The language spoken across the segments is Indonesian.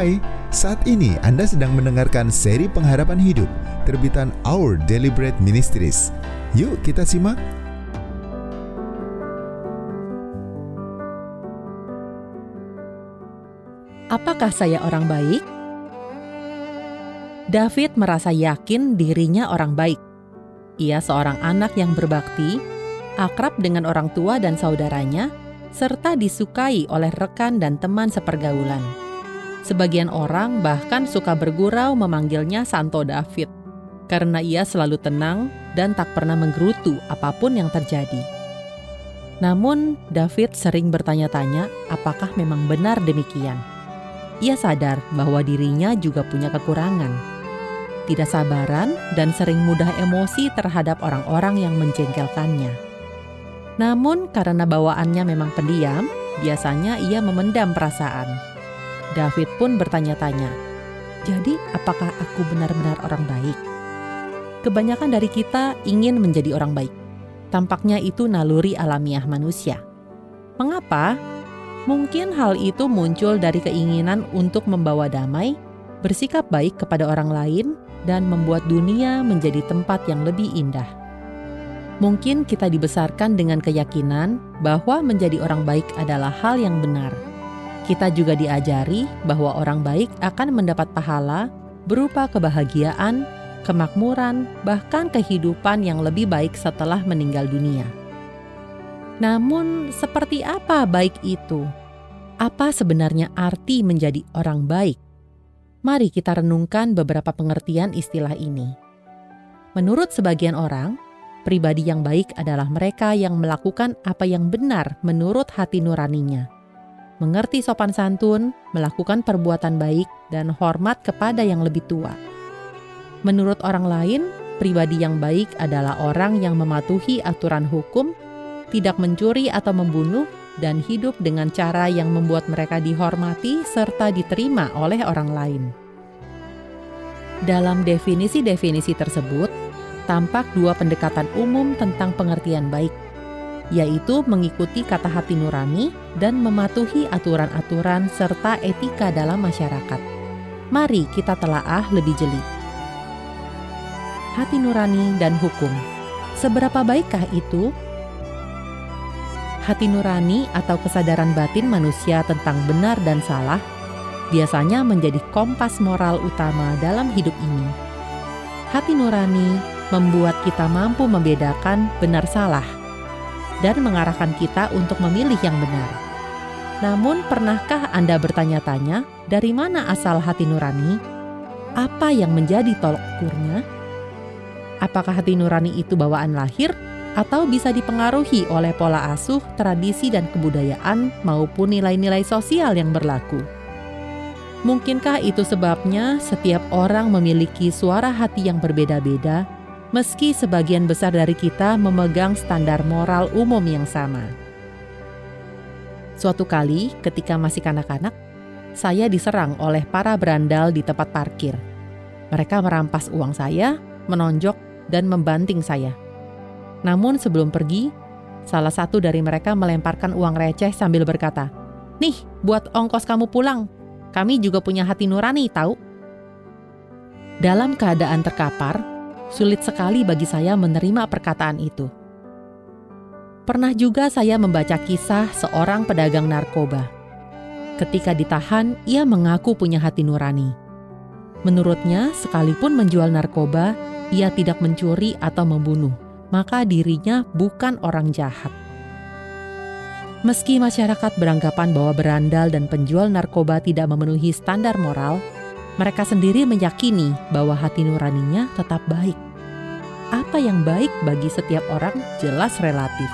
Hai, saat ini Anda sedang mendengarkan seri pengharapan hidup terbitan Our Deliberate Ministries. Yuk kita simak. Apakah saya orang baik? David merasa yakin dirinya orang baik. Ia seorang anak yang berbakti, akrab dengan orang tua dan saudaranya, serta disukai oleh rekan dan teman sepergaulan. Sebagian orang bahkan suka bergurau memanggilnya Santo David, karena ia selalu tenang dan tak pernah menggerutu apa pun yang terjadi. Namun, David sering bertanya-tanya apakah memang benar demikian. Ia sadar bahwa dirinya juga punya kekurangan. Tidak sabaran dan sering mudah emosi terhadap orang-orang yang menjengkelkannya. Namun karena bawaannya memang pendiam, biasanya ia memendam perasaan. David pun bertanya-tanya, "Jadi, apakah aku benar-benar orang baik?" Kebanyakan dari kita ingin menjadi orang baik. Tampaknya itu naluri alamiah manusia. Mengapa? Mungkin hal itu muncul dari keinginan untuk membawa damai, bersikap baik kepada orang lain, dan membuat dunia menjadi tempat yang lebih indah. Mungkin kita dibesarkan dengan keyakinan bahwa menjadi orang baik adalah hal yang benar. Kita juga diajari bahwa orang baik akan mendapat pahala berupa kebahagiaan, kemakmuran, bahkan kehidupan yang lebih baik setelah meninggal dunia. Namun, seperti apa baik itu? Apa sebenarnya arti menjadi orang baik? Mari kita renungkan beberapa pengertian istilah ini. Menurut sebagian orang, pribadi yang baik adalah mereka yang melakukan apa yang benar menurut hati nuraninya. Mengerti sopan santun, melakukan perbuatan baik, dan hormat kepada yang lebih tua. Menurut orang lain, pribadi yang baik adalah orang yang mematuhi aturan hukum tidak mencuri atau membunuh, dan hidup dengan cara yang membuat mereka dihormati serta diterima oleh orang lain. Dalam definisi-definisi tersebut, tampak dua pendekatan umum tentang pengertian baik, yaitu mengikuti kata hati nurani dan mematuhi aturan-aturan serta etika dalam masyarakat. Mari kita telaah lebih jeli. Hati nurani dan hukum. Seberapa baikkah itu? hati nurani atau kesadaran batin manusia tentang benar dan salah biasanya menjadi kompas moral utama dalam hidup ini. Hati nurani membuat kita mampu membedakan benar salah dan mengarahkan kita untuk memilih yang benar. Namun, pernahkah Anda bertanya-tanya dari mana asal hati nurani? Apa yang menjadi tolok ukurnya? Apakah hati nurani itu bawaan lahir atau bisa dipengaruhi oleh pola asuh, tradisi, dan kebudayaan, maupun nilai-nilai sosial yang berlaku. Mungkinkah itu sebabnya setiap orang memiliki suara hati yang berbeda-beda, meski sebagian besar dari kita memegang standar moral umum yang sama? Suatu kali, ketika masih kanak-kanak, saya diserang oleh para berandal di tempat parkir. Mereka merampas uang saya, menonjok, dan membanting saya. Namun sebelum pergi, salah satu dari mereka melemparkan uang receh sambil berkata, Nih, buat ongkos kamu pulang. Kami juga punya hati nurani, tahu? Dalam keadaan terkapar, sulit sekali bagi saya menerima perkataan itu. Pernah juga saya membaca kisah seorang pedagang narkoba. Ketika ditahan, ia mengaku punya hati nurani. Menurutnya, sekalipun menjual narkoba, ia tidak mencuri atau membunuh maka dirinya bukan orang jahat. Meski masyarakat beranggapan bahwa berandal dan penjual narkoba tidak memenuhi standar moral, mereka sendiri meyakini bahwa hati nuraninya tetap baik. Apa yang baik bagi setiap orang jelas relatif.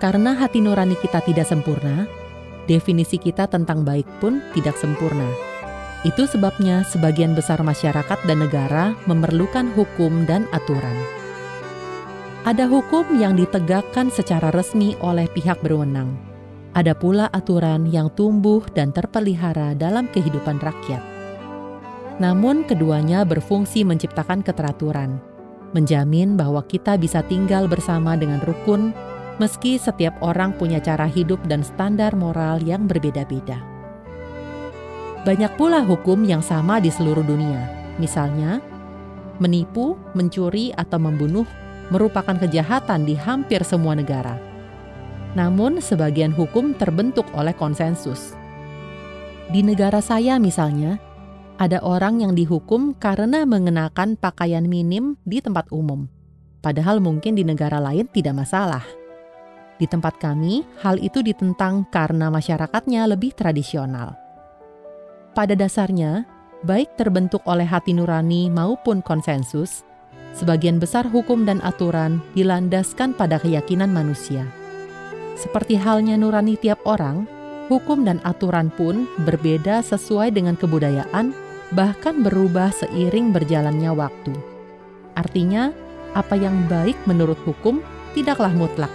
Karena hati nurani kita tidak sempurna, definisi kita tentang baik pun tidak sempurna. Itu sebabnya sebagian besar masyarakat dan negara memerlukan hukum dan aturan ada hukum yang ditegakkan secara resmi oleh pihak berwenang. Ada pula aturan yang tumbuh dan terpelihara dalam kehidupan rakyat. Namun, keduanya berfungsi menciptakan keteraturan, menjamin bahwa kita bisa tinggal bersama dengan rukun, meski setiap orang punya cara hidup dan standar moral yang berbeda-beda. Banyak pula hukum yang sama di seluruh dunia. Misalnya, menipu, mencuri, atau membunuh merupakan kejahatan di hampir semua negara. Namun, sebagian hukum terbentuk oleh konsensus. Di negara saya, misalnya, ada orang yang dihukum karena mengenakan pakaian minim di tempat umum, padahal mungkin di negara lain tidak masalah. Di tempat kami, hal itu ditentang karena masyarakatnya lebih tradisional. Pada dasarnya, baik terbentuk oleh hati nurani maupun konsensus, sebagian besar hukum dan aturan dilandaskan pada keyakinan manusia. Seperti halnya nurani tiap orang, hukum dan aturan pun berbeda sesuai dengan kebudayaan, bahkan berubah seiring berjalannya waktu. Artinya, apa yang baik menurut hukum tidaklah mutlak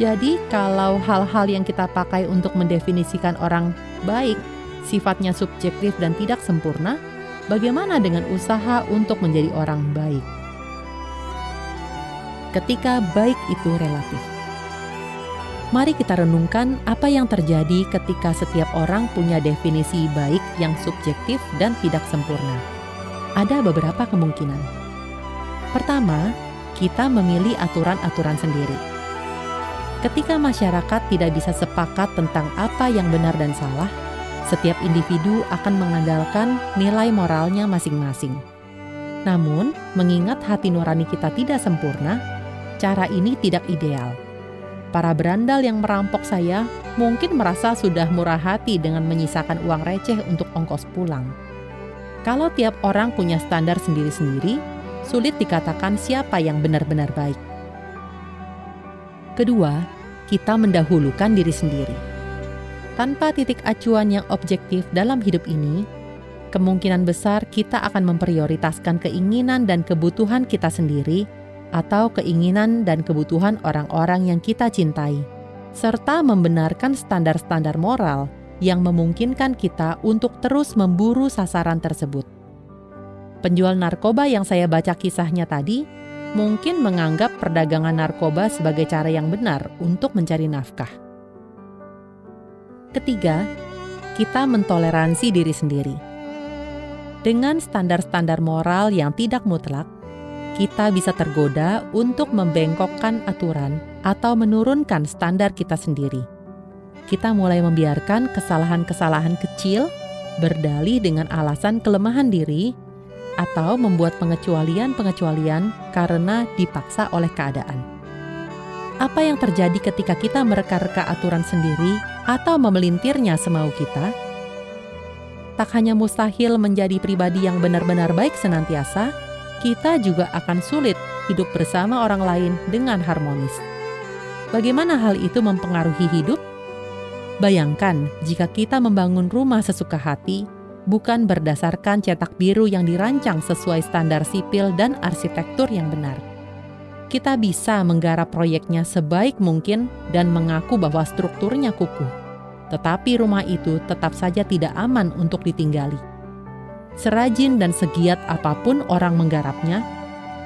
jadi, kalau hal-hal yang kita pakai untuk mendefinisikan orang baik sifatnya subjektif dan tidak sempurna, bagaimana dengan usaha untuk menjadi orang baik? Ketika baik itu relatif, mari kita renungkan apa yang terjadi ketika setiap orang punya definisi baik yang subjektif dan tidak sempurna. Ada beberapa kemungkinan. Pertama, kita memilih aturan-aturan sendiri Ketika masyarakat tidak bisa sepakat tentang apa yang benar dan salah, setiap individu akan mengandalkan nilai moralnya masing-masing. Namun, mengingat hati nurani kita tidak sempurna, cara ini tidak ideal. Para berandal yang merampok saya mungkin merasa sudah murah hati dengan menyisakan uang receh untuk ongkos pulang. Kalau tiap orang punya standar sendiri-sendiri, sulit dikatakan siapa yang benar-benar baik. Kedua, kita mendahulukan diri sendiri. Tanpa titik acuan yang objektif dalam hidup ini, kemungkinan besar kita akan memprioritaskan keinginan dan kebutuhan kita sendiri atau keinginan dan kebutuhan orang-orang yang kita cintai, serta membenarkan standar-standar moral yang memungkinkan kita untuk terus memburu sasaran tersebut. Penjual narkoba yang saya baca kisahnya tadi mungkin menganggap perdagangan narkoba sebagai cara yang benar untuk mencari nafkah. Ketiga, kita mentoleransi diri sendiri. Dengan standar-standar moral yang tidak mutlak, kita bisa tergoda untuk membengkokkan aturan atau menurunkan standar kita sendiri. Kita mulai membiarkan kesalahan-kesalahan kecil berdalih dengan alasan kelemahan diri atau membuat pengecualian-pengecualian karena dipaksa oleh keadaan. Apa yang terjadi ketika kita mereka-reka aturan sendiri atau memelintirnya semau kita? Tak hanya mustahil menjadi pribadi yang benar-benar baik senantiasa, kita juga akan sulit hidup bersama orang lain dengan harmonis. Bagaimana hal itu mempengaruhi hidup? Bayangkan jika kita membangun rumah sesuka hati bukan berdasarkan cetak biru yang dirancang sesuai standar sipil dan arsitektur yang benar. Kita bisa menggarap proyeknya sebaik mungkin dan mengaku bahwa strukturnya kukuh, tetapi rumah itu tetap saja tidak aman untuk ditinggali. Serajin dan segiat apa pun orang menggarapnya,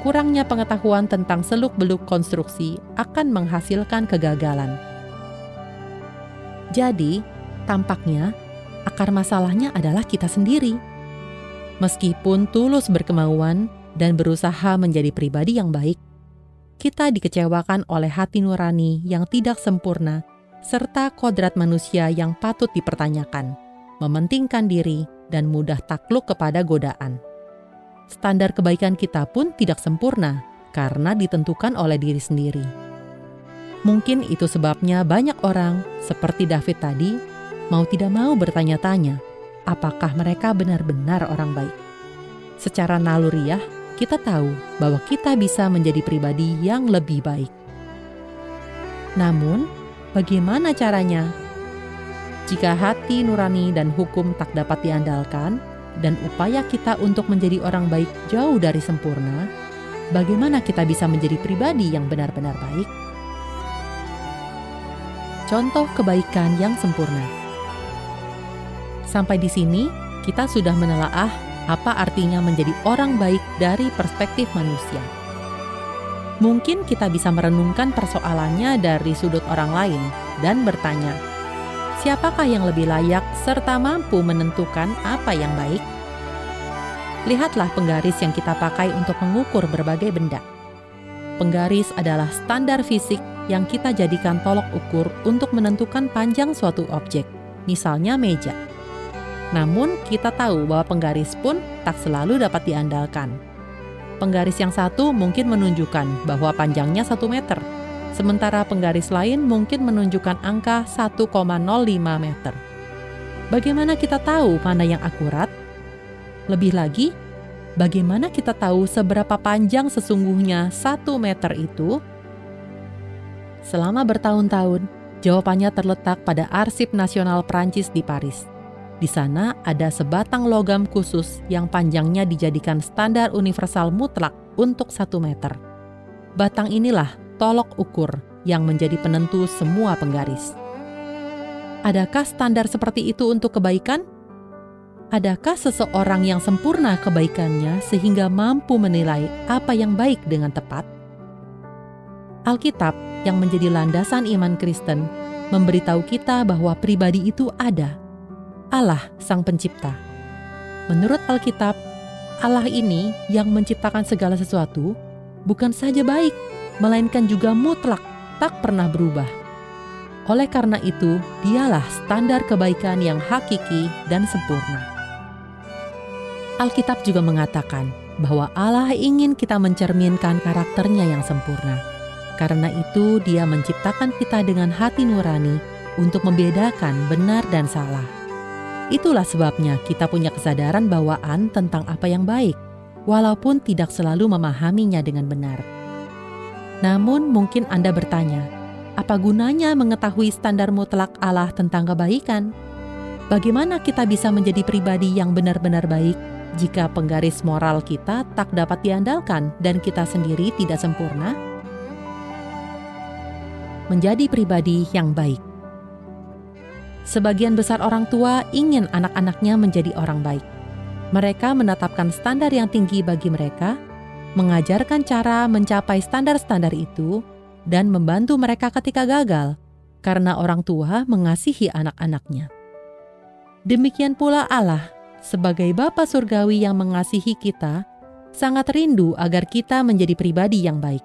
kurangnya pengetahuan tentang seluk-beluk konstruksi akan menghasilkan kegagalan. Jadi, tampaknya akar masalahnya adalah kita sendiri. Meskipun tulus berkemauan dan berusaha menjadi pribadi yang baik, kita dikecewakan oleh hati nurani yang tidak sempurna serta kodrat manusia yang patut dipertanyakan, mementingkan diri, dan mudah takluk kepada godaan. Standar kebaikan kita pun tidak sempurna karena ditentukan oleh diri sendiri. Mungkin itu sebabnya banyak orang, seperti David tadi, mau tidak mau bertanya-tanya, apakah mereka benar-benar orang baik. Secara naluriah, kita tahu bahwa kita bisa menjadi pribadi yang lebih baik. Namun, bagaimana caranya? Jika hati nurani dan hukum tak dapat diandalkan, dan upaya kita untuk menjadi orang baik jauh dari sempurna, bagaimana kita bisa menjadi pribadi yang benar-benar baik? Contoh kebaikan yang sempurna. Sampai di sini, kita sudah menelaah apa artinya menjadi orang baik dari perspektif manusia. Mungkin kita bisa merenungkan persoalannya dari sudut orang lain dan bertanya, siapakah yang lebih layak serta mampu menentukan apa yang baik? Lihatlah penggaris yang kita pakai untuk mengukur berbagai benda. Penggaris adalah standar fisik yang kita jadikan tolok ukur untuk menentukan panjang suatu objek, misalnya meja. Namun, kita tahu bahwa penggaris pun tak selalu dapat diandalkan. Penggaris yang satu mungkin menunjukkan bahwa panjangnya 1 meter, sementara penggaris lain mungkin menunjukkan angka 1,05 meter. Bagaimana kita tahu mana yang akurat? Lebih lagi, bagaimana kita tahu seberapa panjang sesungguhnya satu meter itu? Selama bertahun-tahun, jawabannya terletak pada Arsip Nasional Prancis di Paris. Di sana ada sebatang logam khusus yang panjangnya dijadikan standar universal mutlak untuk satu meter. Batang inilah tolok ukur yang menjadi penentu semua penggaris. Adakah standar seperti itu untuk kebaikan? Adakah seseorang yang sempurna kebaikannya sehingga mampu menilai apa yang baik dengan tepat? Alkitab yang menjadi landasan iman Kristen memberitahu kita bahwa pribadi itu ada. Allah Sang Pencipta. Menurut Alkitab, Allah ini yang menciptakan segala sesuatu bukan saja baik, melainkan juga mutlak, tak pernah berubah. Oleh karena itu, dialah standar kebaikan yang hakiki dan sempurna. Alkitab juga mengatakan bahwa Allah ingin kita mencerminkan karakternya yang sempurna. Karena itu dia menciptakan kita dengan hati nurani untuk membedakan benar dan salah. Itulah sebabnya kita punya kesadaran bawaan tentang apa yang baik, walaupun tidak selalu memahaminya dengan benar. Namun mungkin Anda bertanya, apa gunanya mengetahui standar mutlak Allah tentang kebaikan? Bagaimana kita bisa menjadi pribadi yang benar-benar baik jika penggaris moral kita tak dapat diandalkan dan kita sendiri tidak sempurna? Menjadi pribadi yang baik. Sebagian besar orang tua ingin anak-anaknya menjadi orang baik. Mereka menetapkan standar yang tinggi bagi mereka, mengajarkan cara mencapai standar-standar itu, dan membantu mereka ketika gagal karena orang tua mengasihi anak-anaknya. Demikian pula Allah sebagai Bapa Surgawi yang mengasihi kita, sangat rindu agar kita menjadi pribadi yang baik.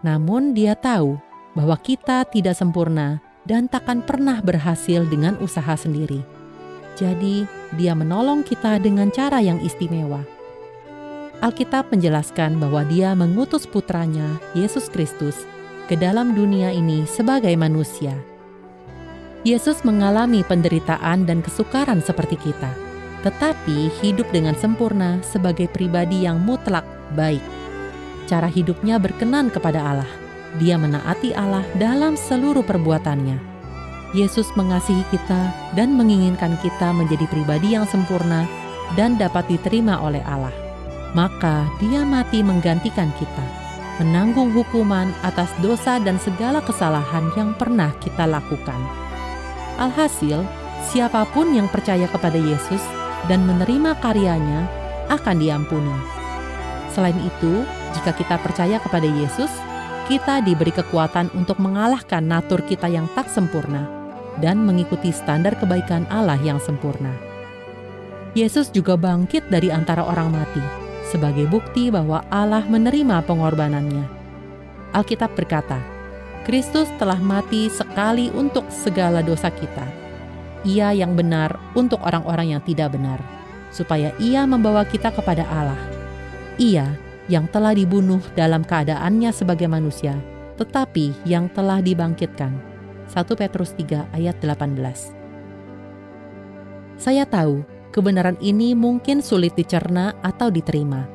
Namun dia tahu bahwa kita tidak sempurna dan takkan pernah berhasil dengan usaha sendiri. Jadi, dia menolong kita dengan cara yang istimewa. Alkitab menjelaskan bahwa dia mengutus putranya, Yesus Kristus, ke dalam dunia ini sebagai manusia. Yesus mengalami penderitaan dan kesukaran seperti kita tetapi hidup dengan sempurna sebagai pribadi yang mutlak baik. Cara hidupnya berkenan kepada Allah. Dia menaati Allah dalam seluruh perbuatannya. Yesus mengasihi kita dan menginginkan kita menjadi pribadi yang sempurna dan dapat diterima oleh Allah. Maka Dia mati menggantikan kita, menanggung hukuman atas dosa dan segala kesalahan yang pernah kita lakukan. Alhasil, siapa pun yang percaya kepada Yesus dan menerima karyanya akan diampuni. Selain itu, jika kita percaya kepada Yesus, kita diberi kekuatan untuk mengalahkan natur kita yang tak sempurna dan mengikuti standar kebaikan Allah yang sempurna. Yesus juga bangkit dari antara orang mati sebagai bukti bahwa Allah menerima pengorbanannya. Alkitab berkata, Kristus telah mati sekali untuk segala dosa kita ia yang benar untuk orang-orang yang tidak benar, supaya ia membawa kita kepada Allah. Ia yang telah dibunuh dalam keadaannya sebagai manusia, tetapi yang telah dibangkitkan. 1 Petrus 3 ayat 18 Saya tahu kebenaran ini mungkin sulit dicerna atau diterima,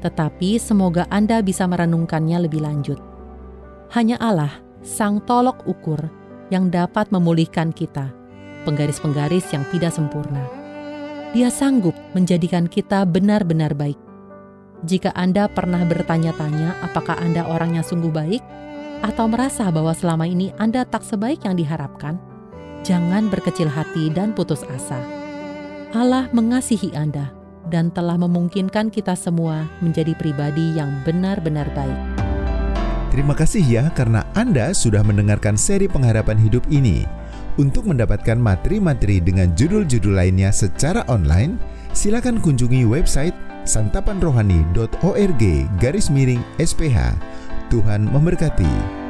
tetapi semoga Anda bisa merenungkannya lebih lanjut. Hanya Allah, Sang Tolok Ukur, yang dapat memulihkan kita penggaris-penggaris yang tidak sempurna. Dia sanggup menjadikan kita benar-benar baik. Jika Anda pernah bertanya-tanya apakah Anda orang yang sungguh baik, atau merasa bahwa selama ini Anda tak sebaik yang diharapkan, jangan berkecil hati dan putus asa. Allah mengasihi Anda dan telah memungkinkan kita semua menjadi pribadi yang benar-benar baik. Terima kasih ya karena Anda sudah mendengarkan seri pengharapan hidup ini. Untuk mendapatkan materi-materi dengan judul-judul lainnya secara online, silakan kunjungi website santapanrohani.org garis miring SPH. Tuhan memberkati.